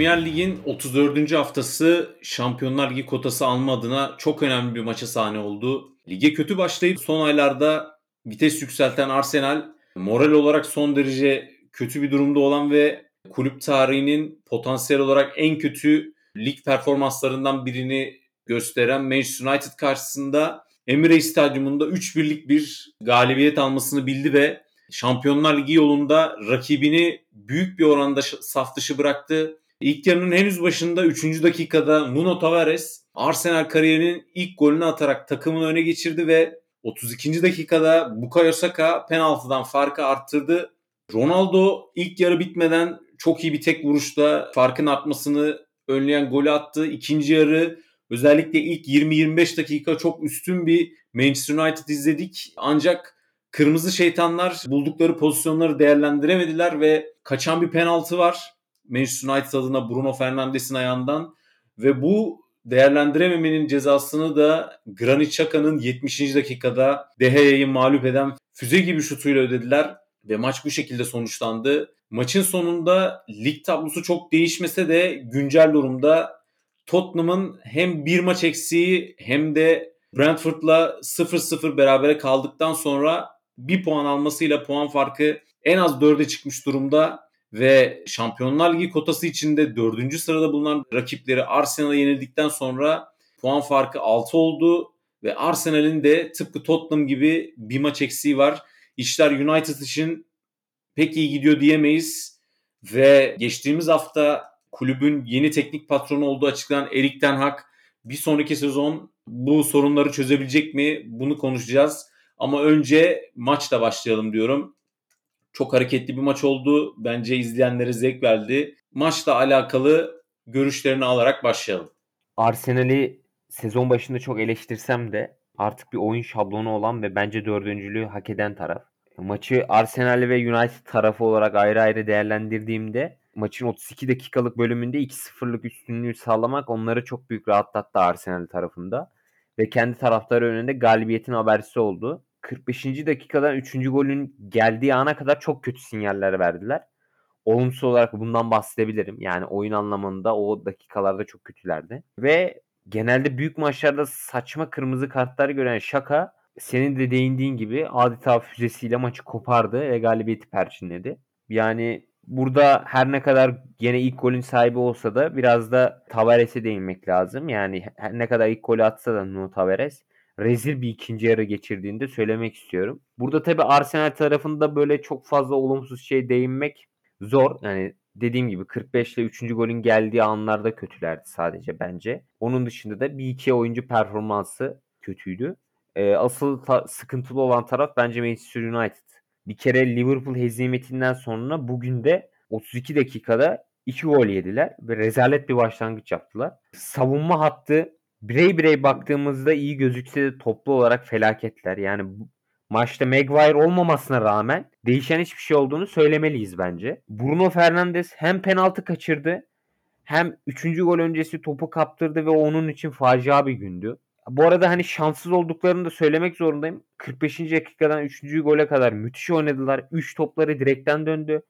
Premier Lig'in 34. haftası Şampiyonlar Ligi kotası alma adına çok önemli bir maça sahne oldu. Lige kötü başlayıp son aylarda vites yükselten Arsenal moral olarak son derece kötü bir durumda olan ve kulüp tarihinin potansiyel olarak en kötü lig performanslarından birini gösteren Manchester United karşısında Emirates Stadyumunda 3-1'lik bir galibiyet almasını bildi ve Şampiyonlar Ligi yolunda rakibini büyük bir oranda saf dışı bıraktı. İlk yarının henüz başında 3. dakikada Nuno Tavares Arsenal kariyerinin ilk golünü atarak takımını öne geçirdi ve 32. dakikada Bukayo Saka penaltıdan farkı arttırdı. Ronaldo ilk yarı bitmeden çok iyi bir tek vuruşla farkın artmasını önleyen golü attı. İkinci yarı özellikle ilk 20-25 dakika çok üstün bir Manchester United izledik. Ancak Kırmızı şeytanlar buldukları pozisyonları değerlendiremediler ve kaçan bir penaltı var. Manchester United adına Bruno Fernandes'in ayağından ve bu değerlendirememenin cezasını da Granit Xhaka'nın 70. dakikada De Gea'yı mağlup eden füze gibi şutuyla ödediler ve maç bu şekilde sonuçlandı. Maçın sonunda lig tablosu çok değişmese de güncel durumda Tottenham'ın hem bir maç eksiği hem de Brentford'la 0-0 berabere kaldıktan sonra bir puan almasıyla puan farkı en az 4'e çıkmış durumda ve Şampiyonlar Ligi kotası içinde 4. sırada bulunan rakipleri Arsenal'a yenildikten sonra puan farkı 6 oldu ve Arsenal'in de tıpkı Tottenham gibi bir maç eksiği var. İşler United için pek iyi gidiyor diyemeyiz ve geçtiğimiz hafta kulübün yeni teknik patronu olduğu açıklanan Erik Ten Hag bir sonraki sezon bu sorunları çözebilecek mi? Bunu konuşacağız. Ama önce maçla başlayalım diyorum. Çok hareketli bir maç oldu. Bence izleyenlere zevk verdi. Maçla alakalı görüşlerini alarak başlayalım. Arsenal'i sezon başında çok eleştirsem de artık bir oyun şablonu olan ve bence dördüncülüğü hak eden taraf. Maçı Arsenal ve United tarafı olarak ayrı ayrı değerlendirdiğimde maçın 32 dakikalık bölümünde 2-0'lık üstünlüğü sağlamak onları çok büyük rahatlattı Arsenal tarafında. Ve kendi taraftarı önünde galibiyetin habercisi oldu. 45. dakikadan 3. golün geldiği ana kadar çok kötü sinyaller verdiler. Olumsuz olarak bundan bahsedebilirim. Yani oyun anlamında o dakikalarda çok kötülerdi. Ve genelde büyük maçlarda saçma kırmızı kartlar gören Şaka senin de değindiğin gibi adeta füzesiyle maçı kopardı ve galibiyeti perçinledi. Yani burada her ne kadar gene ilk golün sahibi olsa da biraz da Tavares'e değinmek lazım. Yani her ne kadar ilk golü atsa da Nuno Tavares rezil bir ikinci yarı geçirdiğini de söylemek istiyorum. Burada tabii Arsenal tarafında böyle çok fazla olumsuz şey değinmek zor. Yani dediğim gibi 45 ile 3. golün geldiği anlarda kötülerdi sadece bence. Onun dışında da bir iki oyuncu performansı kötüydü. Ee, asıl ta- sıkıntılı olan taraf bence Manchester United. Bir kere Liverpool hezimetinden sonra bugün de 32 dakikada 2 gol yediler ve rezalet bir başlangıç yaptılar. Savunma hattı birey birey baktığımızda iyi gözükse de toplu olarak felaketler. Yani bu, maçta Maguire olmamasına rağmen değişen hiçbir şey olduğunu söylemeliyiz bence. Bruno Fernandes hem penaltı kaçırdı hem 3. gol öncesi topu kaptırdı ve onun için facia bir gündü. Bu arada hani şanssız olduklarını da söylemek zorundayım. 45. dakikadan 3. gole kadar müthiş oynadılar. 3 topları direkten döndü.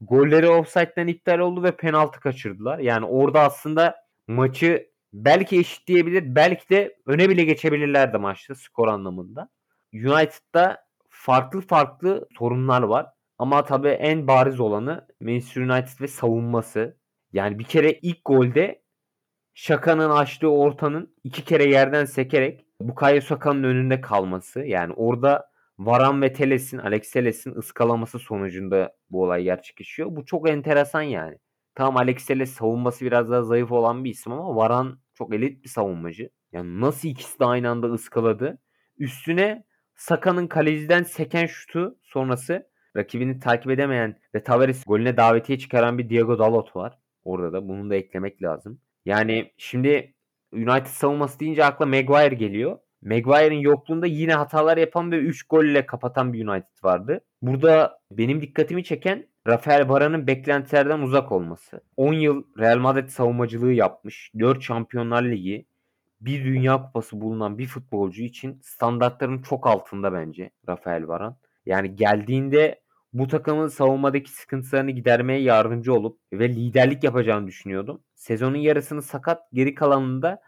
Golleri offside'den iptal oldu ve penaltı kaçırdılar. Yani orada aslında maçı belki eşitleyebilir, belki de öne bile geçebilirlerdi maçta skor anlamında. United'da farklı farklı sorunlar var. Ama tabii en bariz olanı Manchester United ve savunması. Yani bir kere ilk golde Şaka'nın açtığı ortanın iki kere yerden sekerek Bukayo Saka'nın önünde kalması. Yani orada Varan ve Teles'in, Alex Teles'in ıskalaması sonucunda bu olay gerçekleşiyor. Bu çok enteresan yani. Tamam Alex Teles savunması biraz daha zayıf olan bir isim ama Varan çok elit bir savunmacı. Yani nasıl ikisi de aynı anda ıskaladı. Üstüne Saka'nın kaleciden seken şutu sonrası rakibini takip edemeyen ve Tavares golüne davetiye çıkaran bir Diego Dalot var. Orada da bunu da eklemek lazım. Yani şimdi United savunması deyince akla Maguire geliyor. Maguire'in yokluğunda yine hatalar yapan ve 3 golle kapatan bir United vardı. Burada benim dikkatimi çeken Rafael Varane'ın beklentilerden uzak olması. 10 yıl Real Madrid savunmacılığı yapmış. 4 Şampiyonlar Ligi, bir Dünya Kupası bulunan bir futbolcu için standartların çok altında bence Rafael Varane. Yani geldiğinde bu takımın savunmadaki sıkıntılarını gidermeye yardımcı olup ve liderlik yapacağını düşünüyordum. Sezonun yarısını sakat, geri kalanında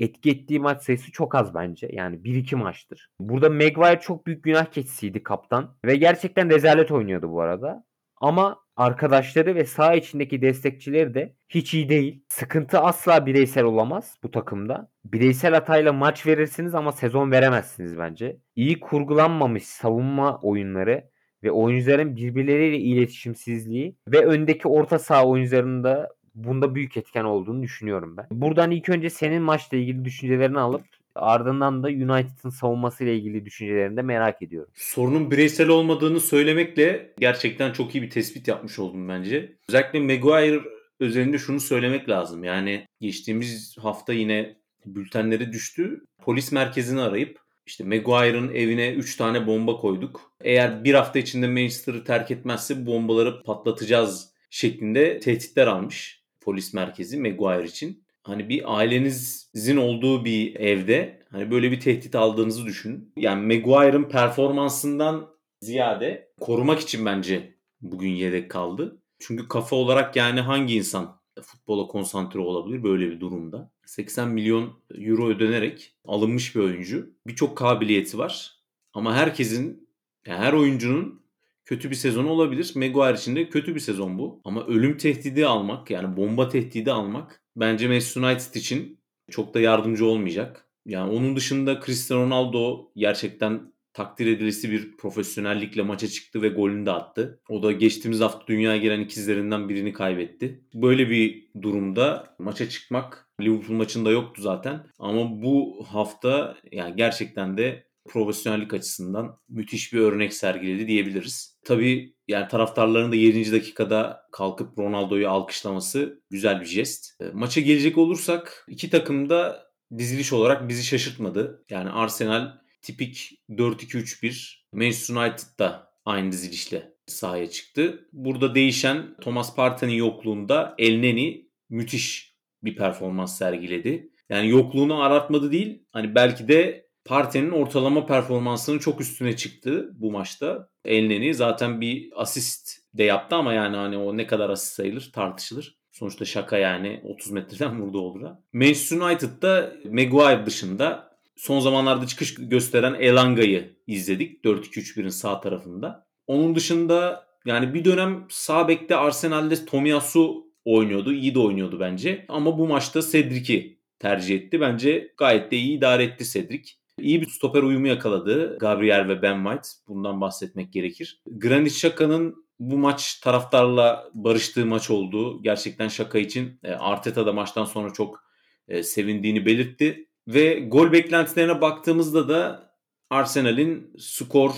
etki ettiği maç sayısı çok az bence. Yani 1-2 maçtır. Burada Maguire çok büyük günah keçisiydi kaptan. Ve gerçekten rezalet oynuyordu bu arada. Ama arkadaşları ve saha içindeki destekçileri de hiç iyi değil. Sıkıntı asla bireysel olamaz bu takımda. Bireysel hatayla maç verirsiniz ama sezon veremezsiniz bence. İyi kurgulanmamış savunma oyunları ve oyuncuların birbirleriyle iletişimsizliği ve öndeki orta saha oyuncularında bunda büyük etken olduğunu düşünüyorum ben. Buradan ilk önce senin maçla ilgili düşüncelerini alıp ardından da United'ın savunması ile ilgili düşüncelerini de merak ediyorum. Sorunun bireysel olmadığını söylemekle gerçekten çok iyi bir tespit yapmış oldum bence. Özellikle Maguire özelinde şunu söylemek lazım. Yani geçtiğimiz hafta yine bültenleri düştü. Polis merkezini arayıp işte Maguire'ın evine 3 tane bomba koyduk. Eğer bir hafta içinde Manchester'ı terk etmezse bombaları patlatacağız şeklinde tehditler almış polis merkezi Maguire için. Hani bir ailenizin olduğu bir evde hani böyle bir tehdit aldığınızı düşünün. Yani Maguire'ın performansından ziyade korumak için bence bugün yedek kaldı. Çünkü kafa olarak yani hangi insan futbola konsantre olabilir böyle bir durumda? 80 milyon euro ödenerek alınmış bir oyuncu. Birçok kabiliyeti var. Ama herkesin, yani her oyuncunun kötü bir sezon olabilir. Maguire için de kötü bir sezon bu. Ama ölüm tehdidi almak yani bomba tehdidi almak bence Manchester United için çok da yardımcı olmayacak. Yani onun dışında Cristiano Ronaldo gerçekten takdir edilisi bir profesyonellikle maça çıktı ve golünü de attı. O da geçtiğimiz hafta dünyaya gelen ikizlerinden birini kaybetti. Böyle bir durumda maça çıkmak Liverpool maçında yoktu zaten. Ama bu hafta yani gerçekten de profesyonellik açısından müthiş bir örnek sergiledi diyebiliriz. Tabii yani taraftarların da 7. dakikada kalkıp Ronaldo'yu alkışlaması güzel bir jest. E, maça gelecek olursak iki takım da diziliş olarak bizi şaşırtmadı. Yani Arsenal tipik 4-2-3-1, Manchester United da aynı dizilişle sahaya çıktı. Burada değişen Thomas Partey'nin yokluğunda Elneny müthiş bir performans sergiledi. Yani yokluğunu aratmadı değil. Hani belki de Partey'nin ortalama performansının çok üstüne çıktı bu maçta. Elneni zaten bir asist de yaptı ama yani hani o ne kadar asist sayılır tartışılır. Sonuçta şaka yani 30 metreden vurdu Olur'a. Manchester United'da Maguire dışında son zamanlarda çıkış gösteren Elanga'yı izledik. 4-2-3-1'in sağ tarafında. Onun dışında yani bir dönem sağ bekte Arsenal'de Tomiyasu oynuyordu. İyi de oynuyordu bence. Ama bu maçta Cedric'i tercih etti. Bence gayet de iyi idare etti Cedric. İyi bir stoper uyumu yakaladı Gabriel ve Ben White. Bundan bahsetmek gerekir. Granit Xhaka'nın bu maç taraftarla barıştığı maç oldu. Gerçekten Şaka için e, Arteta da maçtan sonra çok e, sevindiğini belirtti. Ve gol beklentilerine baktığımızda da Arsenal'in skor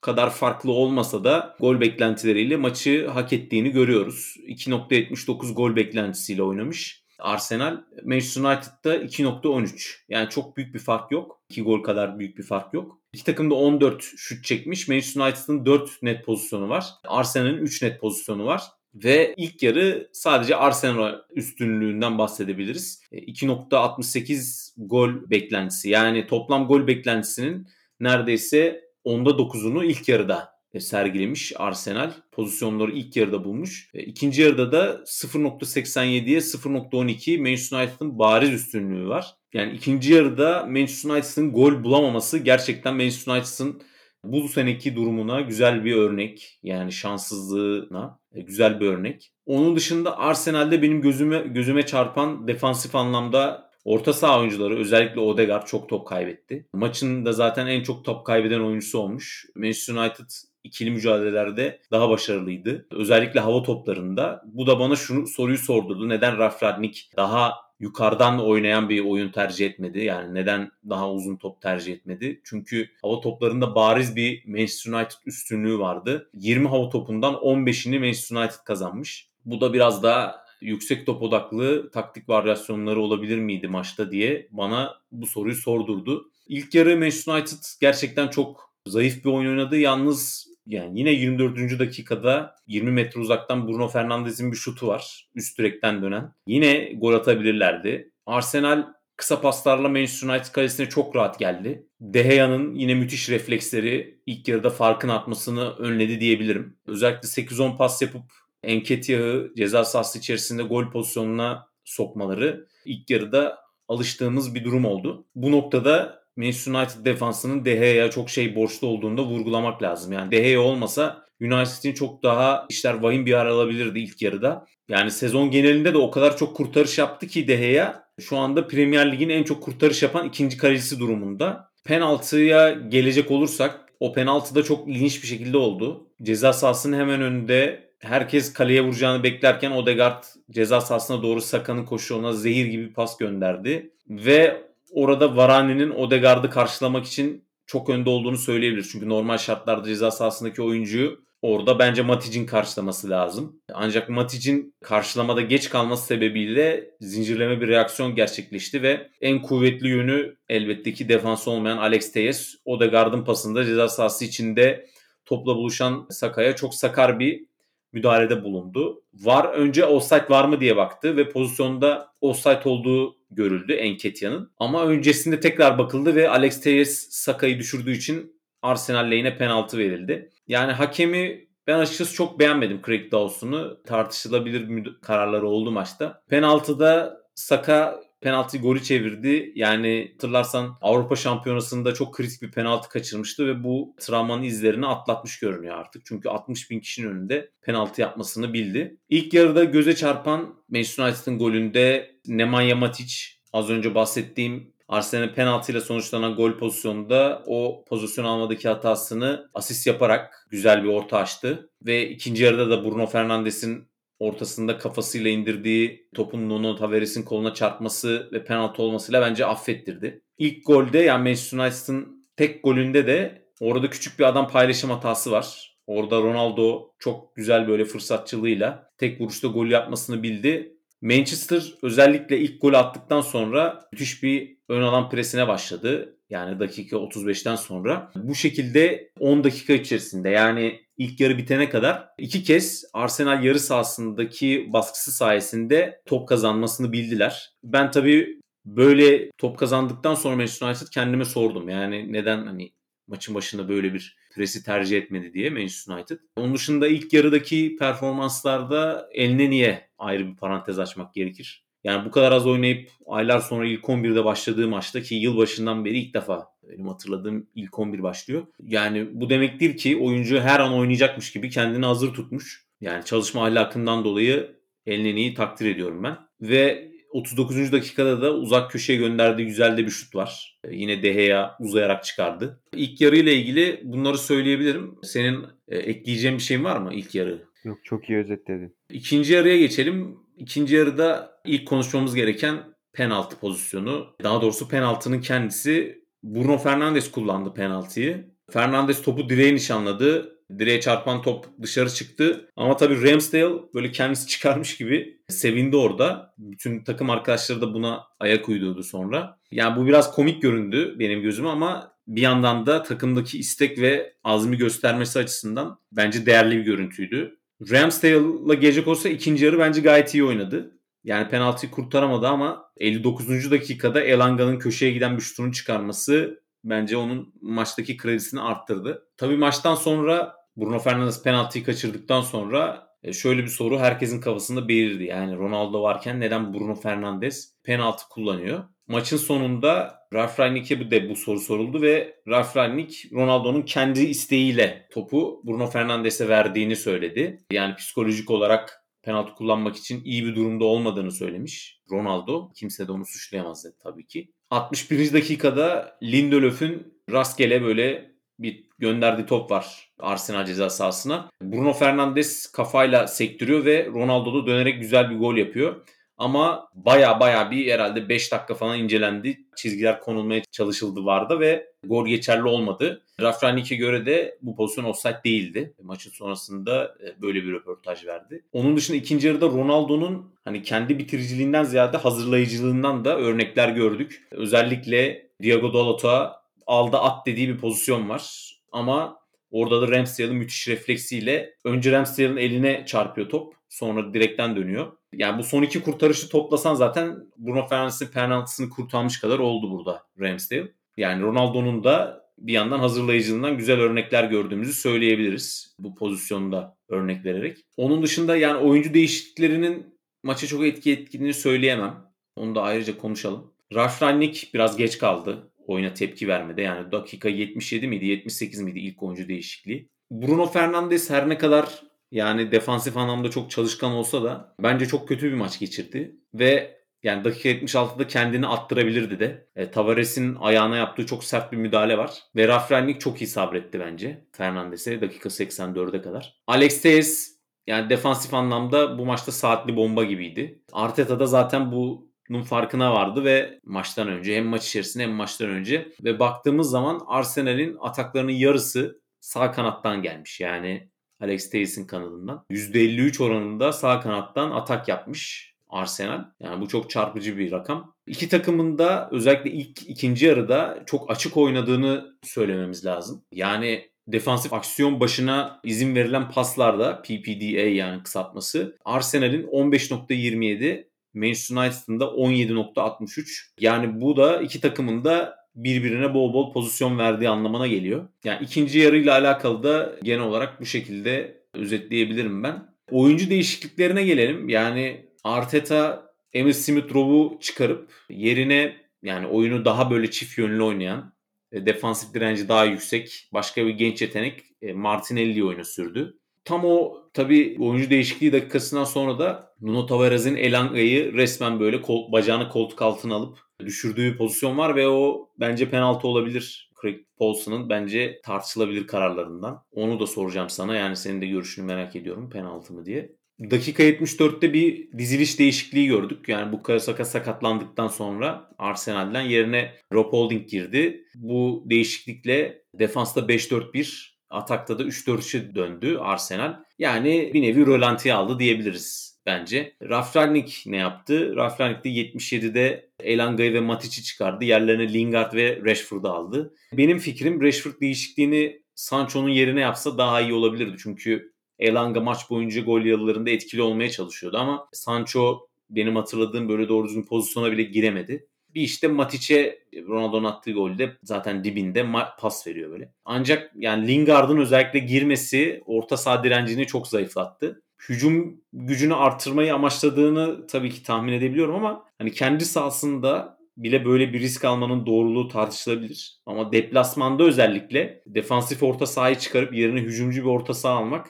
kadar farklı olmasa da gol beklentileriyle maçı hak ettiğini görüyoruz. 2.79 gol beklentisiyle oynamış. Arsenal Manchester United'da 2.13. Yani çok büyük bir fark yok. 2 gol kadar büyük bir fark yok. İki takım da 14 şut çekmiş. Manchester United'ın 4 net pozisyonu var. Arsenal'in 3 net pozisyonu var. Ve ilk yarı sadece Arsenal üstünlüğünden bahsedebiliriz. 2.68 e, gol beklentisi. Yani toplam gol beklentisinin neredeyse onda 9'unu ilk yarıda sergilemiş Arsenal. Pozisyonları ilk yarıda bulmuş. E, ikinci yarıda da 0.87'ye 0.12 Manchester United'ın bariz üstünlüğü var. Yani ikinci yarıda Manchester United'ın gol bulamaması gerçekten Manchester United'ın bu seneki durumuna güzel bir örnek. Yani şanssızlığına e, güzel bir örnek. Onun dışında Arsenal'de benim gözüme gözüme çarpan defansif anlamda Orta saha oyuncuları özellikle Odegaard çok top kaybetti. Maçın da zaten en çok top kaybeden oyuncusu olmuş. Manchester United ikili mücadelelerde daha başarılıydı. Özellikle hava toplarında. Bu da bana şunu soruyu sordurdu. Neden Ralf Rangnick daha yukarıdan oynayan bir oyun tercih etmedi? Yani neden daha uzun top tercih etmedi? Çünkü hava toplarında bariz bir Manchester United üstünlüğü vardı. 20 hava topundan 15'ini Manchester United kazanmış. Bu da biraz daha yüksek top odaklı taktik varyasyonları olabilir miydi maçta diye bana bu soruyu sordurdu. İlk yarı Manchester United gerçekten çok zayıf bir oyun oynadı. Yalnız yani yine 24. dakikada 20 metre uzaktan Bruno Fernandes'in bir şutu var. Üst direkten dönen. Yine gol atabilirlerdi. Arsenal kısa paslarla Manchester United kalesine çok rahat geldi. De Gea'nın yine müthiş refleksleri ilk yarıda farkın atmasını önledi diyebilirim. Özellikle 8-10 pas yapıp Enketiah'ı ceza sahası içerisinde gol pozisyonuna sokmaları ilk yarıda alıştığımız bir durum oldu. Bu noktada Manchester United defansının De çok şey borçlu olduğunu da vurgulamak lazım. Yani De Gea olmasa United'in çok daha işler vahim bir yer alabilirdi ilk yarıda. Yani sezon genelinde de o kadar çok kurtarış yaptı ki De Gea şu anda Premier Lig'in en çok kurtarış yapan ikinci kalecisi durumunda. Penaltıya gelecek olursak o penaltı da çok ilginç bir şekilde oldu. Ceza sahasının hemen önünde herkes kaleye vuracağını beklerken Odegaard ceza sahasına doğru Saka'nın koşuğuna zehir gibi pas gönderdi. Ve orada Varani'nin Odegaard'ı karşılamak için çok önde olduğunu söyleyebilir. Çünkü normal şartlarda ceza sahasındaki oyuncuyu Orada bence Matic'in karşılaması lazım. Ancak Matic'in karşılamada geç kalması sebebiyle zincirleme bir reaksiyon gerçekleşti ve en kuvvetli yönü elbette ki defans olmayan Alex Teyes. Odegaard'ın pasında ceza sahası içinde topla buluşan Saka'ya çok sakar bir müdahalede bulundu. Var önce offside var mı diye baktı ve pozisyonda offside olduğu görüldü Enketia'nın. Ama öncesinde tekrar bakıldı ve Alex Teyes Saka'yı düşürdüğü için Arsenal lehine penaltı verildi. Yani hakemi ben açıkçası çok beğenmedim Craig Dawson'u. Tartışılabilir kararları oldu maçta. Penaltıda Saka penaltı golü çevirdi. Yani hatırlarsan Avrupa Şampiyonası'nda çok kritik bir penaltı kaçırmıştı ve bu travmanın izlerini atlatmış görünüyor artık. Çünkü 60 bin kişinin önünde penaltı yapmasını bildi. İlk yarıda göze çarpan Manchester United'ın golünde Nemanja Matic az önce bahsettiğim Arsenal'in penaltıyla sonuçlanan gol pozisyonunda o pozisyon almadaki hatasını asist yaparak güzel bir orta açtı. Ve ikinci yarıda da Bruno Fernandes'in ortasında kafasıyla indirdiği topun Nuno Tavares'in koluna çarpması ve penaltı olmasıyla bence affettirdi. İlk golde yani Manchester United'ın tek golünde de orada küçük bir adam paylaşım hatası var. Orada Ronaldo çok güzel böyle fırsatçılığıyla tek vuruşta gol yapmasını bildi Manchester özellikle ilk gol attıktan sonra müthiş bir ön alan presine başladı. Yani dakika 35'ten sonra. Bu şekilde 10 dakika içerisinde yani ilk yarı bitene kadar iki kez Arsenal yarı sahasındaki baskısı sayesinde top kazanmasını bildiler. Ben tabii böyle top kazandıktan sonra Manchester United kendime sordum. Yani neden hani maçın başında böyle bir presi tercih etmedi diye Manchester United. Onun dışında ilk yarıdaki performanslarda eline niye ayrı bir parantez açmak gerekir. Yani bu kadar az oynayıp aylar sonra ilk 11'de başladığı maçta ki yılbaşından beri ilk defa benim hatırladığım ilk 11 başlıyor. Yani bu demektir ki oyuncu her an oynayacakmış gibi kendini hazır tutmuş. Yani çalışma ahlakından dolayı Elneni'yi takdir ediyorum ben. Ve 39. dakikada da uzak köşeye gönderdiği güzel de bir şut var. Yine Deheya uzayarak çıkardı. İlk yarı ile ilgili bunları söyleyebilirim. Senin e, ekleyeceğin bir şeyin var mı ilk yarı? Yok çok iyi özetledin. İkinci yarıya geçelim. İkinci yarıda ilk konuşmamız gereken penaltı pozisyonu. Daha doğrusu penaltının kendisi Bruno Fernandes kullandı penaltıyı. Fernandes topu direğe nişanladı. Direğe çarpan top dışarı çıktı. Ama tabii Ramsdale böyle kendisi çıkarmış gibi sevindi orada. Bütün takım arkadaşları da buna ayak uydurdu sonra. Yani bu biraz komik göründü benim gözüme ama bir yandan da takımdaki istek ve azmi göstermesi açısından bence değerli bir görüntüydü. Ramsdale'la gelecek olsa ikinci yarı bence gayet iyi oynadı. Yani penaltıyı kurtaramadı ama 59. dakikada Elanga'nın köşeye giden bir şutunu çıkarması bence onun maçtaki kredisini arttırdı. Tabii maçtan sonra Bruno Fernandes penaltıyı kaçırdıktan sonra e, şöyle bir soru herkesin kafasında belirdi. Yani Ronaldo varken neden Bruno Fernandes penaltı kullanıyor? Maçın sonunda Ralf Rangnick'e de bu soru soruldu ve Ralf Rangnick Ronaldo'nun kendi isteğiyle topu Bruno Fernandes'e verdiğini söyledi. Yani psikolojik olarak penaltı kullanmak için iyi bir durumda olmadığını söylemiş Ronaldo. Kimse de onu suçlayamaz dedi tabii ki. 61. dakikada Lindelöf'ün rastgele böyle bir gönderdiği top var Arsenal ceza sahasına. Bruno Fernandes kafayla sektiriyor ve Ronaldo da dönerek güzel bir gol yapıyor. Ama baya baya bir herhalde 5 dakika falan incelendi. Çizgiler konulmaya çalışıldı vardı ve gol geçerli olmadı. Rafranik'e göre de bu pozisyon offside değildi. Maçın sonrasında e, böyle bir röportaj verdi. Onun dışında ikinci yarıda Ronaldo'nun hani kendi bitiriciliğinden ziyade hazırlayıcılığından da örnekler gördük. Özellikle Diego Dalot'a aldı at dediği bir pozisyon var. Ama orada da Ramsdale'ın müthiş refleksiyle önce Ramsdale'ın eline çarpıyor top. Sonra direkten dönüyor. Yani bu son iki kurtarışı toplasan zaten Bruno Fernandes'in penaltısını kurtarmış kadar oldu burada Ramsdale. Yani Ronaldo'nun da bir yandan hazırlayıcılığından güzel örnekler gördüğümüzü söyleyebiliriz bu pozisyonda örnek vererek. Onun dışında yani oyuncu değişikliklerinin maça çok etki ettiğini söyleyemem. Onu da ayrıca konuşalım. Ralf Rangnick biraz geç kaldı oyuna tepki vermede. Yani dakika 77 miydi 78 miydi ilk oyuncu değişikliği. Bruno Fernandes her ne kadar yani defansif anlamda çok çalışkan olsa da bence çok kötü bir maç geçirdi. Ve yani dakika 76'da kendini attırabilirdi de. E, Tavares'in ayağına yaptığı çok sert bir müdahale var. Ve Rafranik çok iyi sabretti bence Fernandes'e dakika 84'e kadar. Alex Tejes yani defansif anlamda bu maçta saatli bomba gibiydi. Arteta da zaten bunun farkına vardı ve maçtan önce hem maç içerisinde hem maçtan önce ve baktığımız zaman Arsenal'in ataklarının yarısı sağ kanattan gelmiş. Yani Alex Tejes'in kanadından. %53 oranında sağ kanattan atak yapmış Arsenal. Yani bu çok çarpıcı bir rakam. İki takımın da özellikle ilk ikinci yarıda çok açık oynadığını söylememiz lazım. Yani defansif aksiyon başına izin verilen paslarda PPDA yani kısaltması Arsenal'in 15.27 Manchester United'ın da 17.63. Yani bu da iki takımın da birbirine bol bol pozisyon verdiği anlamına geliyor. Yani ikinci yarıyla alakalı da genel olarak bu şekilde özetleyebilirim ben. Oyuncu değişikliklerine gelelim. Yani Arteta Emil Smith Rowe'u çıkarıp yerine yani oyunu daha böyle çift yönlü oynayan, e, defansif direnci daha yüksek başka bir genç yetenek e, Martinelli'yi oyuna sürdü. Tam o tabi oyuncu değişikliği dakikasından sonra da Nuno Tavares'in Elanga'yı resmen böyle kol, bacağını koltuk altına alıp düşürdüğü pozisyon var ve o bence penaltı olabilir. Craig Paulson'ın bence tartışılabilir kararlarından. Onu da soracağım sana yani senin de görüşünü merak ediyorum penaltı mı diye. Dakika 74'te bir diziliş değişikliği gördük. Yani bu Saka sakatlandıktan sonra Arsenal'den yerine Rob Holding girdi. Bu değişiklikle defansta 5-4-1 atakta da 3-4-3'e döndü Arsenal. Yani bir nevi rölantiye aldı diyebiliriz bence. Rafranik ne yaptı? Rafranik de 77'de Elanga'yı ve Matic'i çıkardı. Yerlerine Lingard ve Rashford'u aldı. Benim fikrim Rashford değişikliğini Sancho'nun yerine yapsa daha iyi olabilirdi. Çünkü Elanga maç boyunca gol yalılarında etkili olmaya çalışıyordu ama Sancho benim hatırladığım böyle doğru düzgün pozisyona bile giremedi. Bir işte Matic'e Ronaldo'nun attığı golde zaten dibinde pas veriyor böyle. Ancak yani Lingard'ın özellikle girmesi orta saha direncini çok zayıflattı. Hücum gücünü arttırmayı amaçladığını tabii ki tahmin edebiliyorum ama hani kendi sahasında bile böyle bir risk almanın doğruluğu tartışılabilir. Ama deplasmanda özellikle defansif orta sahayı çıkarıp yerine hücumcu bir orta saha almak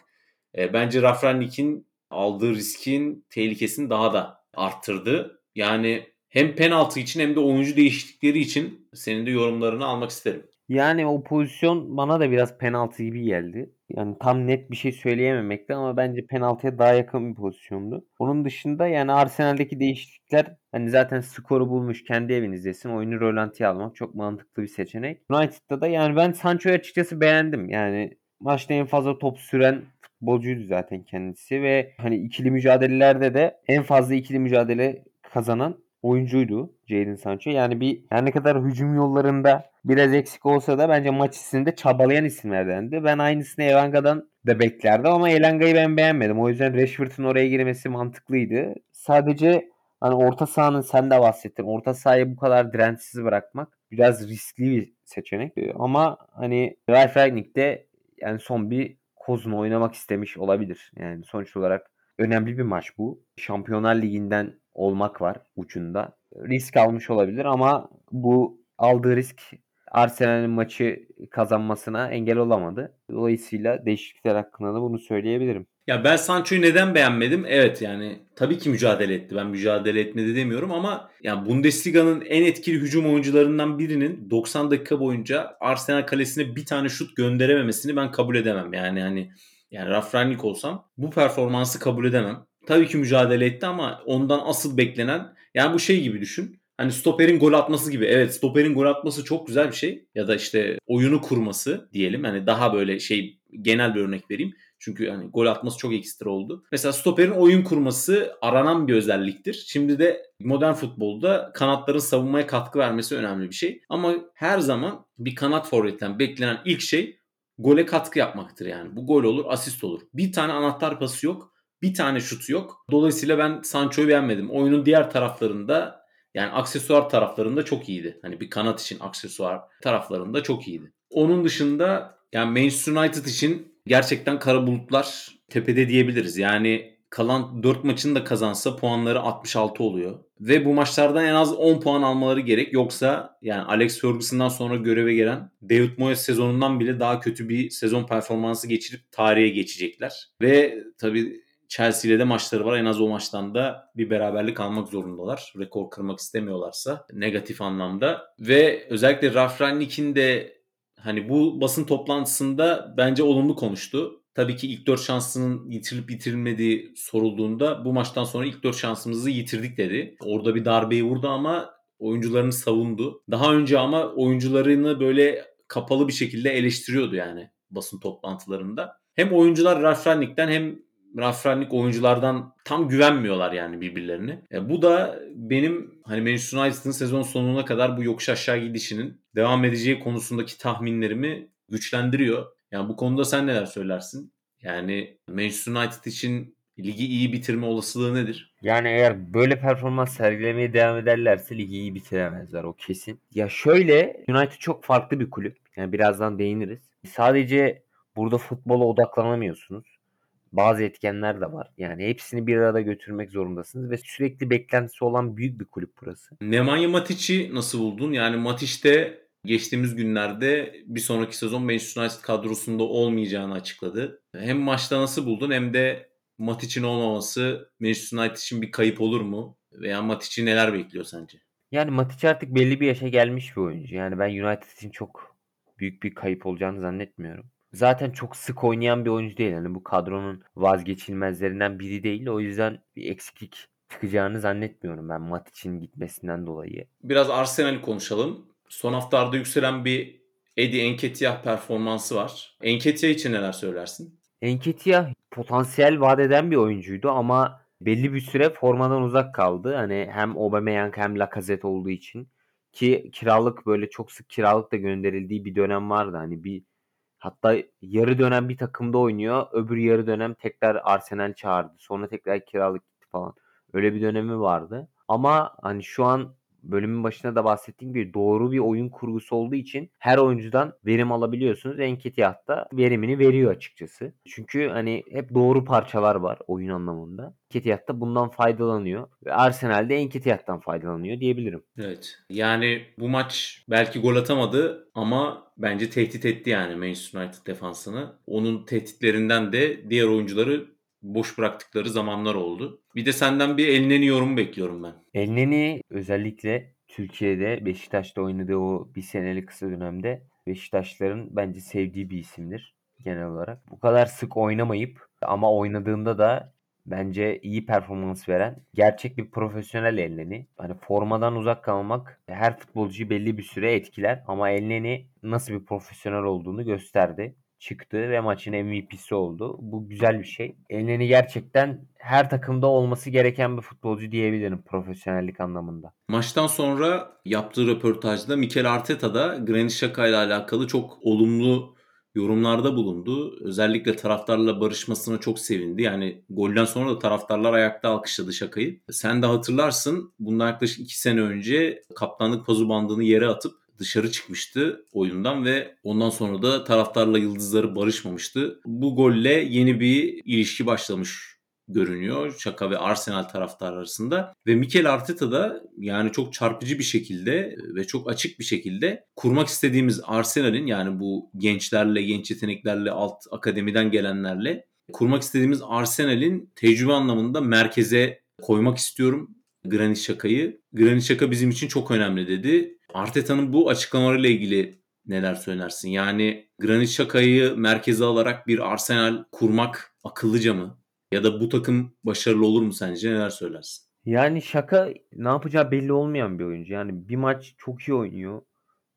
e, bence Rafranik'in aldığı riskin tehlikesini daha da arttırdı. Yani hem penaltı için hem de oyuncu değişiklikleri için senin de yorumlarını almak isterim. Yani o pozisyon bana da biraz penaltı gibi geldi. Yani tam net bir şey söyleyememekte ama bence penaltıya daha yakın bir pozisyondu. Onun dışında yani Arsenal'deki değişiklikler hani zaten skoru bulmuş kendi evinizdesin. Oyunu rölantiye almak çok mantıklı bir seçenek. United'da da yani ben Sancho'yu açıkçası beğendim. Yani maçta en fazla top süren futbolcuydu zaten kendisi ve hani ikili mücadelelerde de en fazla ikili mücadele kazanan oyuncuydu Jadon Sancho. Yani bir yani ne kadar hücum yollarında biraz eksik olsa da bence maç içinde çabalayan isimlerdendi. Ben aynısını Elanga'dan da beklerdim ama Elanga'yı ben beğenmedim. O yüzden Rashford'un oraya girmesi mantıklıydı. Sadece hani orta sahanın sen de bahsettin. Orta sahayı bu kadar dirençsiz bırakmak biraz riskli bir seçenek. Ama hani Ralf Rangnick de yani son bir kozunu oynamak istemiş olabilir. Yani sonuç olarak önemli bir maç bu. Şampiyonlar Ligi'nden olmak var ucunda. Risk almış olabilir ama bu aldığı risk Arsenal'in maçı kazanmasına engel olamadı. Dolayısıyla değişiklikler hakkında da bunu söyleyebilirim. Ya ben Sancho'yu neden beğenmedim? Evet yani tabii ki mücadele etti. Ben mücadele etmedi demiyorum ama yani Bundesliga'nın en etkili hücum oyuncularından birinin 90 dakika boyunca Arsenal kalesine bir tane şut gönderememesini ben kabul edemem. Yani hani yani Rafranik olsam bu performansı kabul edemem. Tabii ki mücadele etti ama ondan asıl beklenen yani bu şey gibi düşün. Hani stoperin gol atması gibi. Evet stoperin gol atması çok güzel bir şey. Ya da işte oyunu kurması diyelim. Hani daha böyle şey genel bir örnek vereyim. Çünkü hani gol atması çok ekstra oldu. Mesela stoperin oyun kurması aranan bir özelliktir. Şimdi de modern futbolda kanatların savunmaya katkı vermesi önemli bir şey. Ama her zaman bir kanat forvetten beklenen ilk şey gole katkı yapmaktır yani. Bu gol olur, asist olur. Bir tane anahtar pası yok. Bir tane şutu yok. Dolayısıyla ben Sancho'yu beğenmedim. Oyunun diğer taraflarında yani aksesuar taraflarında çok iyiydi. Hani bir kanat için aksesuar taraflarında çok iyiydi. Onun dışında yani Manchester United için gerçekten kara bulutlar tepede diyebiliriz. Yani kalan 4 maçını da kazansa puanları 66 oluyor. Ve bu maçlardan en az 10 puan almaları gerek. Yoksa yani Alex Ferguson'dan sonra göreve gelen David Moyes sezonundan bile daha kötü bir sezon performansı geçirip tarihe geçecekler. Ve tabii Chelsea ile de maçları var. En az o maçtan da bir beraberlik almak zorundalar. Rekor kırmak istemiyorlarsa negatif anlamda. Ve özellikle Ralf Rangnick'in de hani bu basın toplantısında bence olumlu konuştu. Tabii ki ilk 4 şansının yitirilip yitirilmediği sorulduğunda bu maçtan sonra ilk 4 şansımızı yitirdik dedi. Orada bir darbeyi vurdu ama oyuncularını savundu. Daha önce ama oyuncularını böyle kapalı bir şekilde eleştiriyordu yani basın toplantılarında. Hem oyuncular Ralf Rangnick'ten hem Ralf Rangnick oyunculardan tam güvenmiyorlar yani birbirlerine. E, bu da benim hani Manchester United'ın sezon sonuna kadar bu yokuş aşağı gidişinin devam edeceği konusundaki tahminlerimi güçlendiriyor. Yani bu konuda sen neler söylersin? Yani Manchester United için ligi iyi bitirme olasılığı nedir? Yani eğer böyle performans sergilemeye devam ederlerse ligi iyi bitiremezler o kesin. Ya şöyle United çok farklı bir kulüp. Yani birazdan değiniriz. Sadece burada futbola odaklanamıyorsunuz. Bazı etkenler de var. Yani hepsini bir arada götürmek zorundasınız ve sürekli beklentisi olan büyük bir kulüp burası. Nemanja Matic'i nasıl buldun? Yani Matic'te geçtiğimiz günlerde bir sonraki sezon Manchester United kadrosunda olmayacağını açıkladı. Hem maçta nasıl buldun hem de Matic'in olmaması Manchester United için bir kayıp olur mu? Veya Matic'i neler bekliyor sence? Yani Matic artık belli bir yaşa gelmiş bir oyuncu. Yani ben United için çok büyük bir kayıp olacağını zannetmiyorum. Zaten çok sık oynayan bir oyuncu değil. Yani bu kadronun vazgeçilmezlerinden biri değil. O yüzden bir eksiklik çıkacağını zannetmiyorum ben Matic'in gitmesinden dolayı. Biraz Arsenal'i konuşalım son haftalarda yükselen bir Eddie Enketiah performansı var. Enketiah için neler söylersin? Enketiah potansiyel vaat eden bir oyuncuydu ama belli bir süre formadan uzak kaldı. Hani hem Aubameyang hem Lacazette olduğu için ki kiralık böyle çok sık kiralık da gönderildiği bir dönem vardı. Hani bir hatta yarı dönem bir takımda oynuyor. Öbür yarı dönem tekrar Arsenal çağırdı. Sonra tekrar kiralık gitti falan. Öyle bir dönemi vardı. Ama hani şu an bölümün başında da bahsettiğim gibi doğru bir oyun kurgusu olduğu için her oyuncudan verim alabiliyorsunuz. Enketiyat da verimini veriyor açıkçası. Çünkü hani hep doğru parçalar var oyun anlamında. Enketiyat da bundan faydalanıyor ve Arsenal de Enketiyat'tan faydalanıyor diyebilirim. Evet. Yani bu maç belki gol atamadı ama bence tehdit etti yani Manchester United defansını. Onun tehditlerinden de diğer oyuncuları boş bıraktıkları zamanlar oldu. Bir de senden bir Elneni yorumu bekliyorum ben. Elneni özellikle Türkiye'de Beşiktaş'ta oynadığı o bir senelik kısa dönemde Beşiktaşların bence sevdiği bir isimdir genel olarak. Bu kadar sık oynamayıp ama oynadığında da bence iyi performans veren gerçek bir profesyonel Elneni. Hani formadan uzak kalmak her futbolcuyu belli bir süre etkiler ama Elneni nasıl bir profesyonel olduğunu gösterdi çıktı ve maçın MVP'si oldu. Bu güzel bir şey. Elneni gerçekten her takımda olması gereken bir futbolcu diyebilirim profesyonellik anlamında. Maçtan sonra yaptığı röportajda Mikel Arteta da Granit Xhaka ile alakalı çok olumlu yorumlarda bulundu. Özellikle taraftarla barışmasına çok sevindi. Yani golden sonra da taraftarlar ayakta alkışladı şakayı. Sen de hatırlarsın bundan yaklaşık 2 sene önce kaptanlık pazu bandını yere atıp dışarı çıkmıştı oyundan ve ondan sonra da taraftarla yıldızları barışmamıştı. Bu golle yeni bir ilişki başlamış görünüyor Şaka ve Arsenal taraftar arasında ve Mikel Arteta da yani çok çarpıcı bir şekilde ve çok açık bir şekilde kurmak istediğimiz Arsenal'in yani bu gençlerle, genç yeteneklerle, alt akademiden gelenlerle kurmak istediğimiz Arsenal'in tecrübe anlamında merkeze koymak istiyorum Granit Şaka'yı. Granit Şaka bizim için çok önemli dedi. Arteta'nın bu açıklamalarıyla ilgili neler söylersin? Yani Granit Xhaka'yı merkeze alarak bir Arsenal kurmak akıllıca mı? Ya da bu takım başarılı olur mu sence? Neler söylersin? Yani Şaka ne yapacağı belli olmayan bir oyuncu. Yani bir maç çok iyi oynuyor.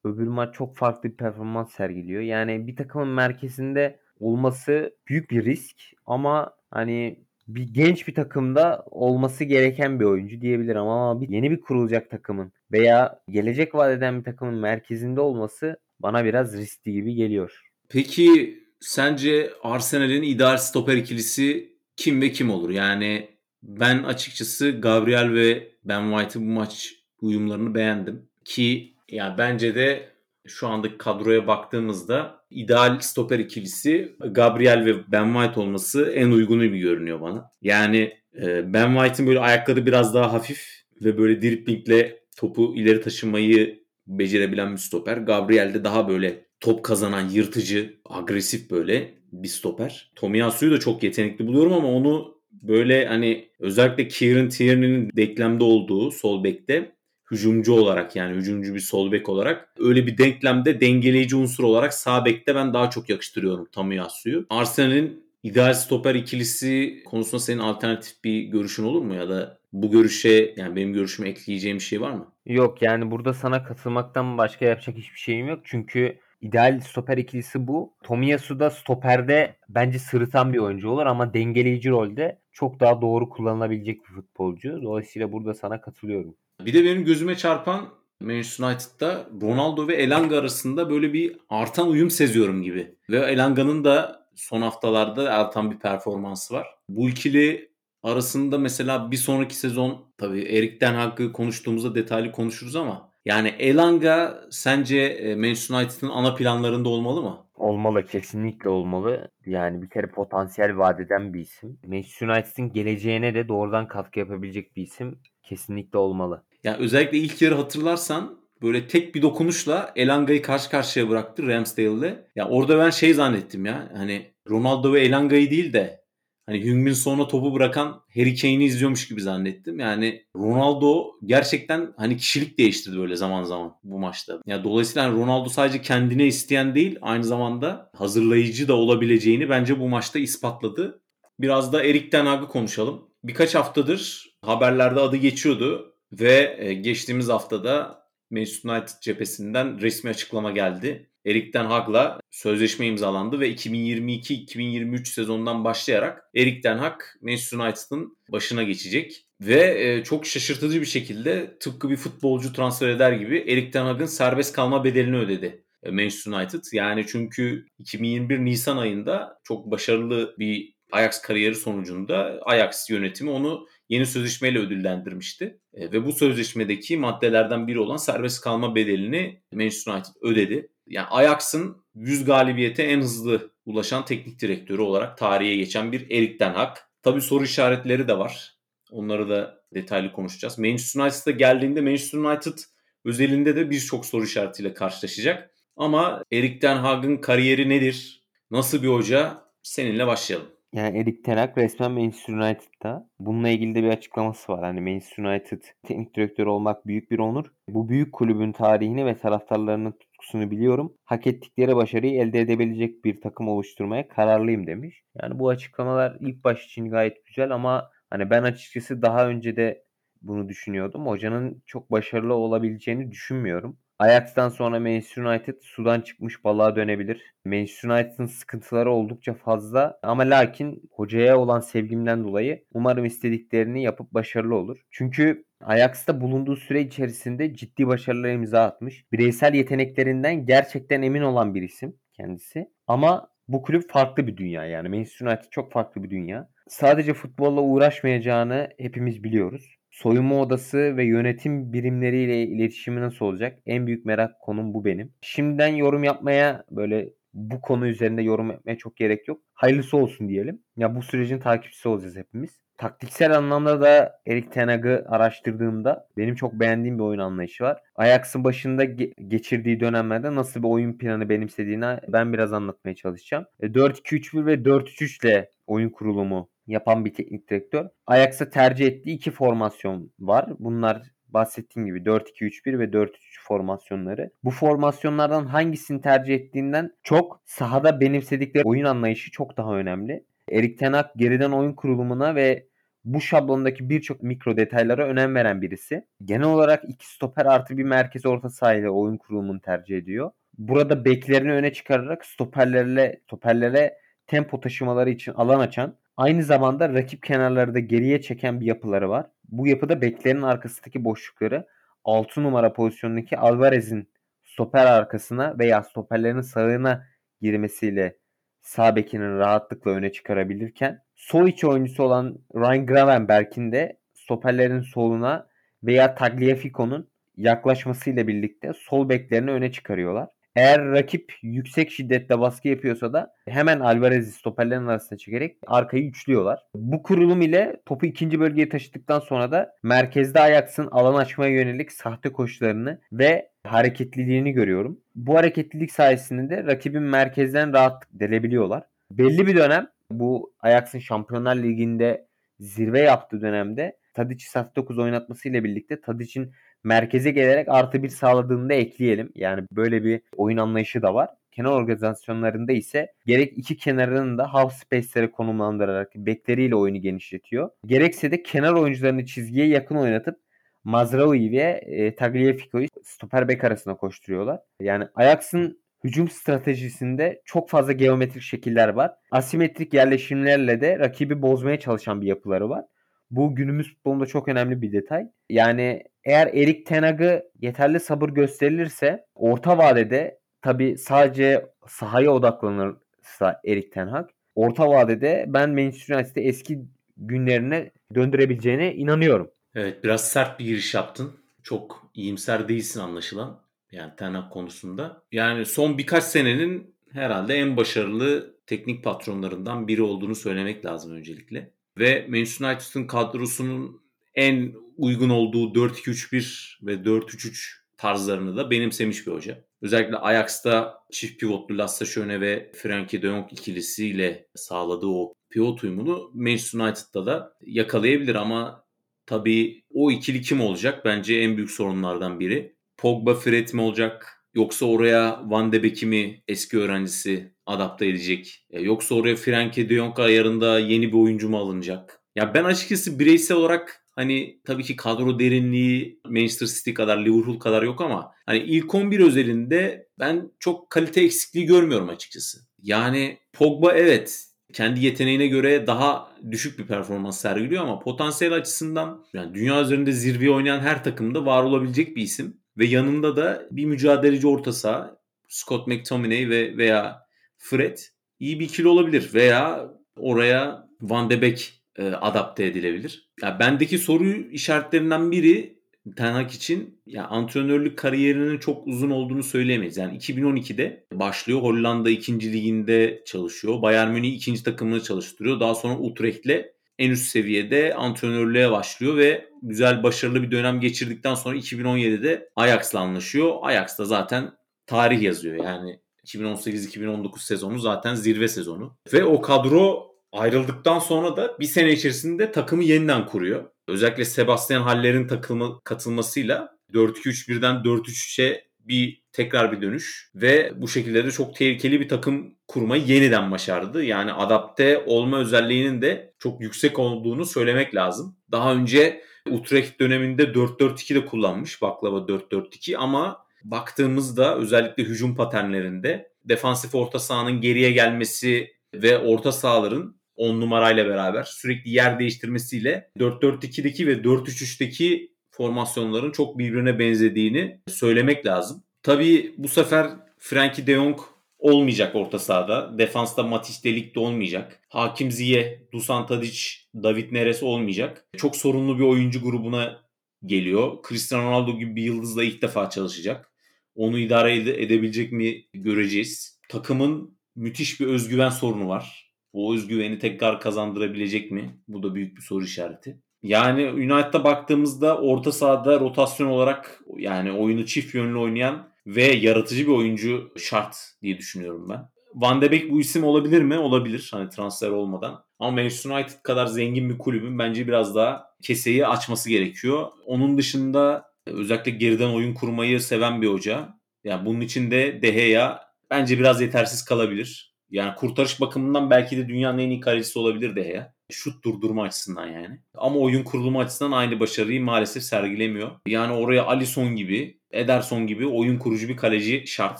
Öbür maç çok farklı bir performans sergiliyor. Yani bir takımın merkezinde olması büyük bir risk ama hani bir genç bir takımda olması gereken bir oyuncu diyebilirim ama bir, yeni bir kurulacak takımın veya gelecek vaat eden bir takımın merkezinde olması bana biraz riskli gibi geliyor. Peki sence Arsenal'in ideal stoper ikilisi kim ve kim olur? Yani ben açıkçası Gabriel ve Ben White'ın bu maç uyumlarını beğendim. Ki yani bence de şu andaki kadroya baktığımızda ideal stoper ikilisi Gabriel ve Ben White olması en uygunu bir görünüyor bana. Yani e, Ben White'ın böyle ayakları biraz daha hafif ve böyle driplingle topu ileri taşımayı becerebilen bir stoper. Gabriel de daha böyle top kazanan, yırtıcı, agresif böyle bir stoper. Tomiyasu'yu da çok yetenekli buluyorum ama onu böyle hani özellikle Kieran Tierney'nin denklemde olduğu sol bekte hücumcu olarak yani hücumcu bir sol bek olarak öyle bir denklemde dengeleyici unsur olarak sağ bekte ben daha çok yakıştırıyorum Tomiyasu'yu. Arsenal'in ideal stoper ikilisi konusunda senin alternatif bir görüşün olur mu ya da bu görüşe yani benim görüşüme ekleyeceğim bir şey var mı? Yok yani burada sana katılmaktan başka yapacak hiçbir şeyim yok. Çünkü ideal stoper ikilisi bu. Tomiyasu da stoperde bence sırıtan bir oyuncu olur ama dengeleyici rolde çok daha doğru kullanılabilecek bir futbolcu. Dolayısıyla burada sana katılıyorum. Bir de benim gözüme çarpan Manchester United'da Ronaldo ve Elanga arasında böyle bir artan uyum seziyorum gibi. Ve Elanga'nın da son haftalarda artan bir performansı var. Bu ikili arasında mesela bir sonraki sezon tabii Erik Ten Hag'ı konuştuğumuzda detaylı konuşuruz ama yani Elanga sence e, Manchester United'ın ana planlarında olmalı mı? Olmalı kesinlikle olmalı. Yani bir kere potansiyel vadeden bir isim. Manchester United'ın geleceğine de doğrudan katkı yapabilecek bir isim kesinlikle olmalı. Yani özellikle ilk yarı hatırlarsan böyle tek bir dokunuşla Elanga'yı karşı karşıya bıraktı Ramsdale'le. Ya orada ben şey zannettim ya. Hani Ronaldo ve Elanga'yı değil de hani Hüngmin sonra topu bırakan Harry Kane'i izliyormuş gibi zannettim. Yani Ronaldo gerçekten hani kişilik değiştirdi böyle zaman zaman bu maçta. Ya dolayısıyla hani Ronaldo sadece kendine isteyen değil aynı zamanda hazırlayıcı da olabileceğini bence bu maçta ispatladı. Biraz da Erik Ten Hag'ı konuşalım. Birkaç haftadır haberlerde adı geçiyordu ve e, geçtiğimiz haftada Manchester United cephesinden resmi açıklama geldi. Erik Ten Hag'la sözleşme imzalandı ve 2022-2023 sezonundan başlayarak Erik Ten Hag Manchester United'ın başına geçecek. Ve e, çok şaşırtıcı bir şekilde tıpkı bir futbolcu transfer eder gibi Erik Ten Hag'ın serbest kalma bedelini ödedi e, Manchester United. Yani çünkü 2021 Nisan ayında çok başarılı bir Ajax kariyeri sonucunda Ajax yönetimi onu yeni sözleşmeyle ödüllendirmişti. E, ve bu sözleşmedeki maddelerden biri olan serbest kalma bedelini Manchester United ödedi. Yani Ajax'ın 100 galibiyete en hızlı ulaşan teknik direktörü olarak tarihe geçen bir Erik Ten Hag. Tabi soru işaretleri de var. Onları da detaylı konuşacağız. Manchester United'a geldiğinde Manchester United özelinde de birçok soru işaretiyle karşılaşacak. Ama Erik Ten Hag'ın kariyeri nedir? Nasıl bir hoca? Seninle başlayalım. Yani Erik Ten Hag resmen Manchester United'da. Bununla ilgili de bir açıklaması var. Hani Manchester United teknik direktörü olmak büyük bir onur. Bu büyük kulübün tarihini ve taraftarlarının tutkusunu biliyorum. Hak ettikleri başarıyı elde edebilecek bir takım oluşturmaya kararlıyım demiş. Yani bu açıklamalar ilk baş için gayet güzel ama hani ben açıkçası daha önce de bunu düşünüyordum. Hocanın çok başarılı olabileceğini düşünmüyorum. Ajax'tan sonra Manchester United sudan çıkmış balığa dönebilir. Manchester United'ın sıkıntıları oldukça fazla ama lakin hocaya olan sevgimden dolayı umarım istediklerini yapıp başarılı olur. Çünkü Ajax'ta bulunduğu süre içerisinde ciddi başarılar imza atmış. Bireysel yeteneklerinden gerçekten emin olan bir isim kendisi. Ama bu kulüp farklı bir dünya yani. Manchester United çok farklı bir dünya. Sadece futbolla uğraşmayacağını hepimiz biliyoruz soyunma odası ve yönetim birimleriyle iletişimi nasıl olacak? En büyük merak konum bu benim. Şimdiden yorum yapmaya böyle bu konu üzerinde yorum yapmaya çok gerek yok. Hayırlısı olsun diyelim. Ya bu sürecin takipçisi olacağız hepimiz. Taktiksel anlamda da Erik Ten Hag'ı araştırdığımda benim çok beğendiğim bir oyun anlayışı var. Ajax'ın başında ge- geçirdiği dönemlerde nasıl bir oyun planı benimsediğini ben biraz anlatmaya çalışacağım. 4-2-3-1 e, ve 4-3-3 ile oyun kurulumu yapan bir teknik direktör. Ajax'a tercih ettiği iki formasyon var. Bunlar bahsettiğim gibi 4-2-3-1 ve 4-3 formasyonları. Bu formasyonlardan hangisini tercih ettiğinden çok sahada benimsedikleri oyun anlayışı çok daha önemli. Erik Ten Hag geriden oyun kurulumuna ve bu şablondaki birçok mikro detaylara önem veren birisi. Genel olarak iki stoper artı bir merkez orta sahayla oyun kurulumunu tercih ediyor. Burada beklerini öne çıkararak stoperlerle stoperlere tempo taşımaları için alan açan Aynı zamanda rakip kenarları da geriye çeken bir yapıları var. Bu yapıda beklerin arkasındaki boşlukları 6 numara pozisyonundaki Alvarez'in stoper arkasına veya stoperlerin sağına girmesiyle sağ bekinin rahatlıkla öne çıkarabilirken sol iç oyuncusu olan Ryan Gravenberg'in de stoperlerin soluna veya Tagliafico'nun yaklaşmasıyla birlikte sol beklerini öne çıkarıyorlar. Eğer rakip yüksek şiddetle baskı yapıyorsa da hemen Alvarez'i stoperlerin arasına çekerek arkayı üçlüyorlar. Bu kurulum ile topu ikinci bölgeye taşıdıktan sonra da merkezde Ajax'ın alan açmaya yönelik sahte koşularını ve hareketliliğini görüyorum. Bu hareketlilik sayesinde de rakibin merkezden rahat delebiliyorlar. Belli bir dönem bu Ajax'ın Şampiyonlar Ligi'nde zirve yaptığı dönemde Tadic'i saf 9 oynatmasıyla birlikte Tadic'in merkeze gelerek artı bir sağladığını da ekleyelim. Yani böyle bir oyun anlayışı da var. Kenar organizasyonlarında ise gerek iki kenarının da half space'lere konumlandırarak bekleriyle oyunu genişletiyor. Gerekse de kenar oyuncularını çizgiye yakın oynatıp Mazraoui ve e, Tagliafico'yu stoper bek arasına koşturuyorlar. Yani Ajax'ın hücum stratejisinde çok fazla geometrik şekiller var. Asimetrik yerleşimlerle de rakibi bozmaya çalışan bir yapıları var. Bu günümüz futbolunda çok önemli bir detay. Yani eğer Erik Tenag'ı yeterli sabır gösterilirse orta vadede tabi sadece sahaya odaklanırsa Erik Ten Hag orta vadede ben Manchester United'ı eski günlerine döndürebileceğine inanıyorum. Evet biraz sert bir giriş yaptın. Çok iyimser değilsin anlaşılan. Yani Ten Hag konusunda. Yani son birkaç senenin herhalde en başarılı teknik patronlarından biri olduğunu söylemek lazım öncelikle. Ve Manchester United'ın kadrosunun en uygun olduğu 4-2-3-1 ve 4-3-3 tarzlarını da benimsemiş bir hoca. Özellikle Ajax'ta çift pivotlu Lasse Schöne ve Frankie de Jong ikilisiyle sağladığı o pivot uyumunu Manchester United'da da yakalayabilir ama tabii o ikili kim olacak? Bence en büyük sorunlardan biri. Pogba Fred mi olacak? Yoksa oraya Van de Beek'i mi eski öğrencisi adapte edecek? Yoksa oraya Frankie de Jong ayarında yeni bir oyuncu mu alınacak? Ya ben açıkçası bireysel olarak Hani tabii ki kadro derinliği Manchester City kadar, Liverpool kadar yok ama hani ilk 11 özelinde ben çok kalite eksikliği görmüyorum açıkçası. Yani Pogba evet kendi yeteneğine göre daha düşük bir performans sergiliyor ama potansiyel açısından yani dünya üzerinde zirve oynayan her takımda var olabilecek bir isim ve yanında da bir mücadeleci orta saha Scott McTominay ve veya Fred iyi bir ikili olabilir veya oraya Van de Beek e, adapte edilebilir. Ya bendeki soru işaretlerinden biri Ten Hag için ya antrenörlük kariyerinin çok uzun olduğunu söyleyemeyiz. Yani 2012'de başlıyor. Hollanda 2. liginde çalışıyor. Bayern Münih 2. takımını çalıştırıyor. Daha sonra Utrecht'le en üst seviyede antrenörlüğe başlıyor ve güzel başarılı bir dönem geçirdikten sonra 2017'de Ajax'la anlaşıyor. Ajax da zaten tarih yazıyor. Yani 2018-2019 sezonu zaten zirve sezonu. Ve o kadro Ayrıldıktan sonra da bir sene içerisinde takımı yeniden kuruyor. Özellikle Sebastian Haller'in takılma, katılmasıyla 4-2-3-1'den 4-3-3'e bir tekrar bir dönüş ve bu şekilde de çok tehlikeli bir takım kurmayı yeniden başardı. Yani adapte olma özelliğinin de çok yüksek olduğunu söylemek lazım. Daha önce Utrecht döneminde 4-4-2 de kullanmış baklava 4-4-2 ama baktığımızda özellikle hücum paternlerinde defansif orta sahanın geriye gelmesi ve orta sahaların 10 numarayla beraber sürekli yer değiştirmesiyle 4-4-2'deki ve 4-3-3'teki formasyonların çok birbirine benzediğini söylemek lazım. Tabii bu sefer Frankie de Jong olmayacak orta sahada. Defansta Matic Delik de olmayacak. Hakim Ziyeh, Dusan Tadic, David Neres olmayacak. Çok sorunlu bir oyuncu grubuna geliyor. Cristiano Ronaldo gibi bir yıldızla ilk defa çalışacak. Onu idare ede- edebilecek mi göreceğiz. Takımın müthiş bir özgüven sorunu var. O özgüveni tekrar kazandırabilecek mi? Bu da büyük bir soru işareti. Yani United'a baktığımızda orta sahada rotasyon olarak yani oyunu çift yönlü oynayan ve yaratıcı bir oyuncu şart diye düşünüyorum ben. Van de Beek bu isim olabilir mi? Olabilir. Hani transfer olmadan. Ama Manchester United kadar zengin bir kulübün bence biraz daha keseyi açması gerekiyor. Onun dışında özellikle geriden oyun kurmayı seven bir hoca. Yani bunun için de De Gea bence biraz yetersiz kalabilir. Yani kurtarış bakımından belki de dünyanın en iyi kalecisi olabilir de ya. Şut durdurma açısından yani. Ama oyun kurulumu açısından aynı başarıyı maalesef sergilemiyor. Yani oraya Alisson gibi, Ederson gibi oyun kurucu bir kaleci şart.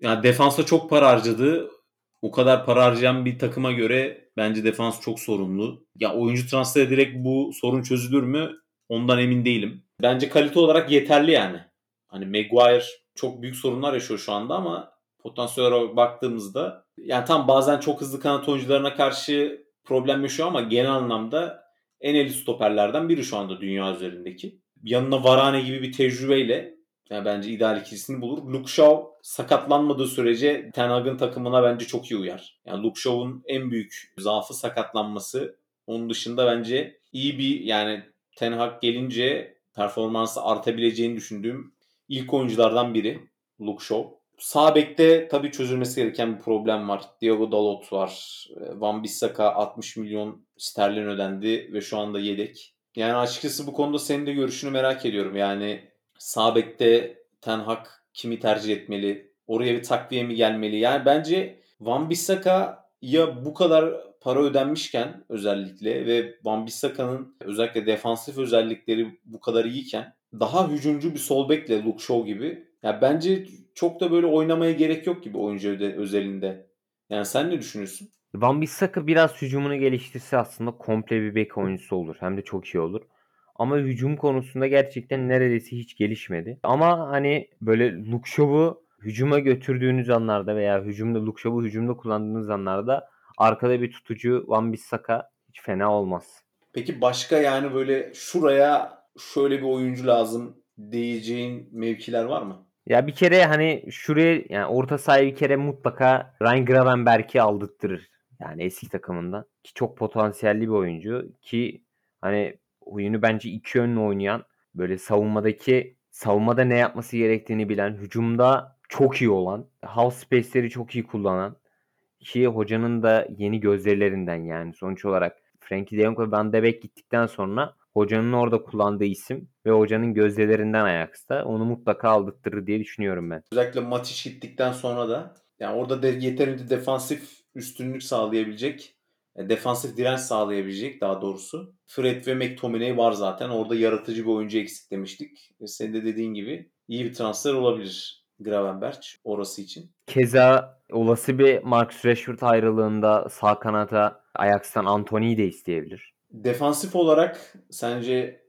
Yani defansa çok para harcadı. O kadar para harcayan bir takıma göre bence defans çok sorunlu. Ya oyuncu transfer ederek bu sorun çözülür mü? Ondan emin değilim. Bence kalite olarak yeterli yani. Hani Maguire çok büyük sorunlar yaşıyor şu anda ama potansiyel baktığımızda yani tam bazen çok hızlı kanat oyuncularına karşı problem yaşıyor ama genel anlamda en elit stoperlerden biri şu anda dünya üzerindeki. Yanına Varane gibi bir tecrübeyle yani bence ideal ikilisini bulur. Luke Shaw sakatlanmadığı sürece Ten Hag'ın takımına bence çok iyi uyar. Yani Luke Shaw'un en büyük zaafı sakatlanması. Onun dışında bence iyi bir yani Ten Hag gelince performansı artabileceğini düşündüğüm ilk oyunculardan biri Luke Shaw. Sağ bekte tabii çözülmesi gereken bir problem var. Diego Dalot var. Van Bissaka 60 milyon sterlin ödendi ve şu anda yedek. Yani açıkçası bu konuda senin de görüşünü merak ediyorum. Yani sağ bekte Ten Hag kimi tercih etmeli? Oraya bir takviye mi gelmeli? Yani bence Van Bissaka ya bu kadar para ödenmişken özellikle ve Van Bissaka'nın özellikle defansif özellikleri bu kadar iyiyken daha hücumcu bir sol bekle Luke Shaw gibi. Ya bence çok da böyle oynamaya gerek yok gibi oyuncu özelinde. Yani sen ne düşünüyorsun? Van Bissaka biraz hücumunu geliştirse aslında komple bir bek oyuncusu olur. Hem de çok iyi olur. Ama hücum konusunda gerçekten neredeyse hiç gelişmedi. Ama hani böyle Luke Shaw'u hücuma götürdüğünüz anlarda veya hücumda Luke Shaw'u hücumda kullandığınız anlarda arkada bir tutucu Van Bissaka hiç fena olmaz. Peki başka yani böyle şuraya şöyle bir oyuncu lazım diyeceğin mevkiler var mı? Ya bir kere hani şuraya yani orta sahayı bir kere mutlaka Ryan Gravenberg'i aldırtırır. Yani eski takımında. Ki çok potansiyelli bir oyuncu. Ki hani oyunu bence iki yönlü oynayan böyle savunmadaki savunmada ne yapması gerektiğini bilen, hücumda çok iyi olan, half space'leri çok iyi kullanan ki hocanın da yeni gözlerinden yani sonuç olarak Frankie de Jong ve Van de Beek gittikten sonra hocanın orada kullandığı isim ve hocanın gözlerinden Ajax'ta onu mutlaka aldırtırır diye düşünüyorum ben. Özellikle Matic gittikten sonra da yani orada de yeterince defansif üstünlük sağlayabilecek, e, defansif direnç sağlayabilecek daha doğrusu. Fred ve McTominay var zaten. Orada yaratıcı bir oyuncu eksik demiştik. Ve senin de dediğin gibi iyi bir transfer olabilir Gravenberch orası için. Keza olası bir Marcus Rashford ayrılığında sağ kanata Ajax'tan Antony'yi de isteyebilir. Defansif olarak sence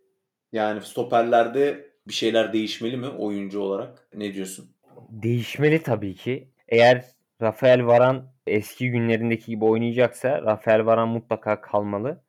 yani stoperlerde bir şeyler değişmeli mi oyuncu olarak? Ne diyorsun? Değişmeli tabii ki. Eğer Rafael Varan eski günlerindeki gibi oynayacaksa Rafael Varan mutlaka kalmalı.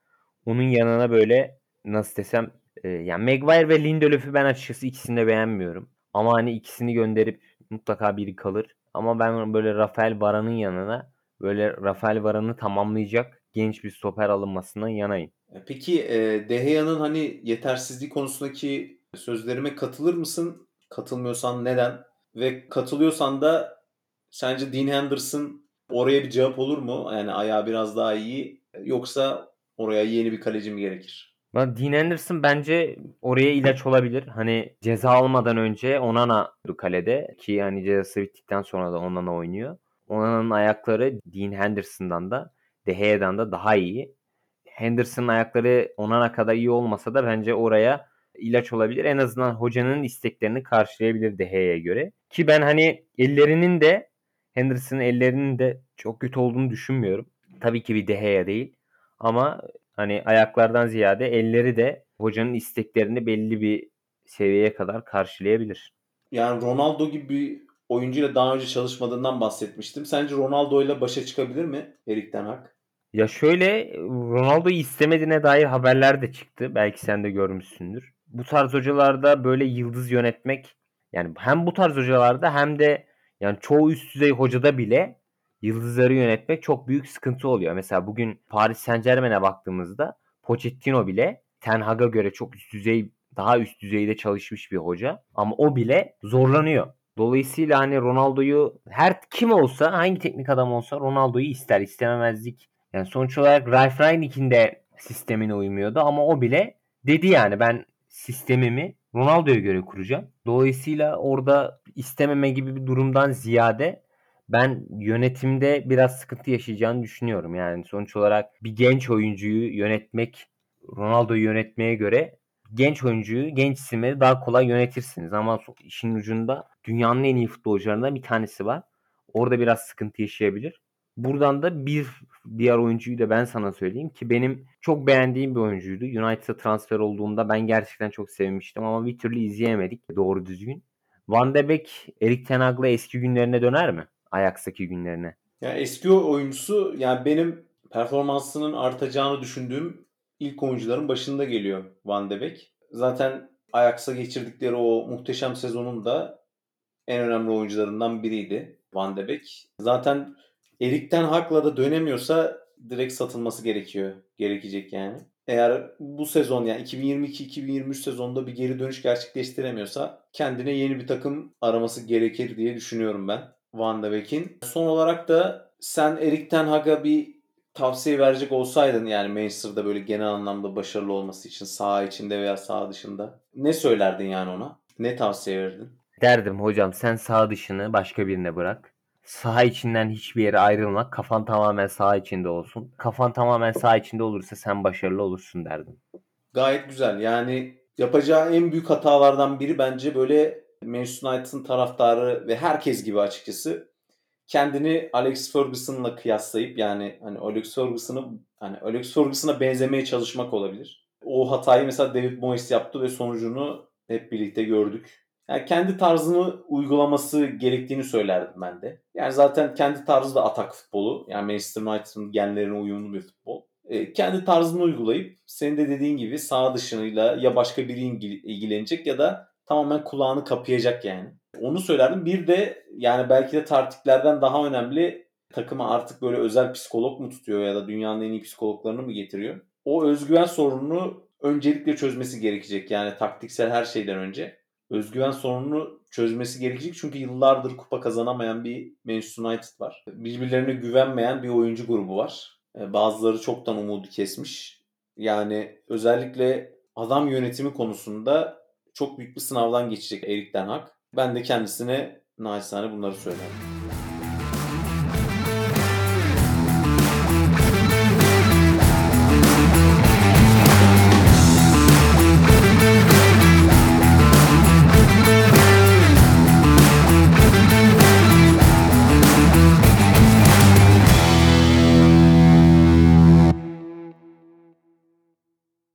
Onun yanına böyle nasıl desem e, yani Maguire ve Lindelöf'ü ben açıkçası ikisini de beğenmiyorum. Ama hani ikisini gönderip mutlaka biri kalır. Ama ben böyle Rafael Varan'ın yanına böyle Rafael Varan'ı tamamlayacak genç bir stoper alınmasından yanayım. E, peki e, De Gea'nın hani yetersizliği konusundaki sözlerime katılır mısın? Katılmıyorsan neden? Ve katılıyorsan da sence Dean Henderson oraya bir cevap olur mu? Yani ayağı biraz daha iyi yoksa oraya yeni bir kaleci mi gerekir? Dean Henderson bence oraya ilaç olabilir. Hani ceza almadan önce Onana kalede ki yani cezası bittikten sonra da Onana oynuyor. Onana'nın ayakları Dean Henderson'dan da De Gea'dan da daha iyi. Henderson'ın ayakları Onana kadar iyi olmasa da bence oraya ilaç olabilir. En azından hocanın isteklerini karşılayabilir De Gea'ya göre. Ki ben hani ellerinin de Henderson'ın ellerinin de çok kötü olduğunu düşünmüyorum. Tabii ki bir De Gea değil. Ama hani ayaklardan ziyade elleri de hocanın isteklerini belli bir seviyeye kadar karşılayabilir. Yani Ronaldo gibi bir oyuncuyla daha önce çalışmadığından bahsetmiştim. Sence Ronaldo ile başa çıkabilir mi Erik Ten Hag? Ya şöyle Ronaldo'yu istemediğine dair haberler de çıktı. Belki sen de görmüşsündür. Bu tarz hocalarda böyle yıldız yönetmek yani hem bu tarz hocalarda hem de yani çoğu üst düzey hocada bile yıldızları yönetmek çok büyük sıkıntı oluyor. Mesela bugün Paris Saint Germain'e baktığımızda Pochettino bile Ten Hag'a göre çok üst düzey daha üst düzeyde çalışmış bir hoca. Ama o bile zorlanıyor. Dolayısıyla hani Ronaldo'yu her kim olsa hangi teknik adam olsa Ronaldo'yu ister istememezlik. Yani sonuç olarak Ralf Rangnick'in de sistemine uymuyordu ama o bile dedi yani ben sistemimi Ronaldo'ya göre kuracağım. Dolayısıyla orada istememe gibi bir durumdan ziyade ben yönetimde biraz sıkıntı yaşayacağını düşünüyorum. Yani sonuç olarak bir genç oyuncuyu yönetmek Ronaldo'yu yönetmeye göre genç oyuncuyu, genç isimleri daha kolay yönetirsiniz. Ama işin ucunda dünyanın en iyi futbolcularından bir tanesi var. Orada biraz sıkıntı yaşayabilir. Buradan da bir diğer oyuncuyu da ben sana söyleyeyim ki benim çok beğendiğim bir oyuncuydu. United'a transfer olduğunda ben gerçekten çok sevmiştim ama bir türlü izleyemedik doğru düzgün. Van de Beek, Erik Ten Hag'la eski günlerine döner mi? Ajax'taki günlerine. Yani eski oyuncusu yani benim performansının artacağını düşündüğüm ilk oyuncuların başında geliyor Van de Beek. Zaten Ajax'a geçirdikleri o muhteşem sezonun da en önemli oyuncularından biriydi Van de Beek. Zaten Erik'ten hakla da dönemiyorsa direkt satılması gerekiyor. Gerekecek yani. Eğer bu sezon yani 2022-2023 sezonunda bir geri dönüş gerçekleştiremiyorsa kendine yeni bir takım araması gerekir diye düşünüyorum ben Van de Beek'in. Son olarak da sen Erik Ten Hag'a bir tavsiye verecek olsaydın yani Manchester'da böyle genel anlamda başarılı olması için saha içinde veya saha dışında ne söylerdin yani ona? Ne tavsiye verirdin? Derdim hocam sen saha dışını başka birine bırak. Saha içinden hiçbir yere ayrılma. Kafan tamamen saha içinde olsun. Kafan tamamen saha içinde olursa sen başarılı olursun derdim. Gayet güzel. Yani yapacağı en büyük hatalardan biri bence böyle Manchester United'ın taraftarı ve herkes gibi açıkçası kendini Alex Ferguson'la kıyaslayıp yani hani Alex Ferguson'ı hani Alex Ferguson'a benzemeye çalışmak olabilir. O hatayı mesela David Moyes yaptı ve sonucunu hep birlikte gördük. Yani kendi tarzını uygulaması gerektiğini söylerdim ben de. Yani zaten kendi tarzı da atak futbolu. Yani Manchester United'ın genlerine uyumlu bir futbol. E, kendi tarzını uygulayıp senin de dediğin gibi sağ dışıyla ya başka biri ilgilenecek ya da tamamen kulağını kapayacak yani. Onu söylerdim. Bir de yani belki de tartiklerden daha önemli takıma artık böyle özel psikolog mu tutuyor ya da dünyanın en iyi psikologlarını mı getiriyor? O özgüven sorununu öncelikle çözmesi gerekecek. Yani taktiksel her şeyden önce. Özgüven sorununu çözmesi gerekecek. Çünkü yıllardır kupa kazanamayan bir Manchester United var. Birbirlerine güvenmeyen bir oyuncu grubu var. E, bazıları çoktan umudu kesmiş. Yani özellikle adam yönetimi konusunda çok büyük bir sınavdan geçecek Erik Ten Hag. Ben de kendisine naçizane bunları söylerim.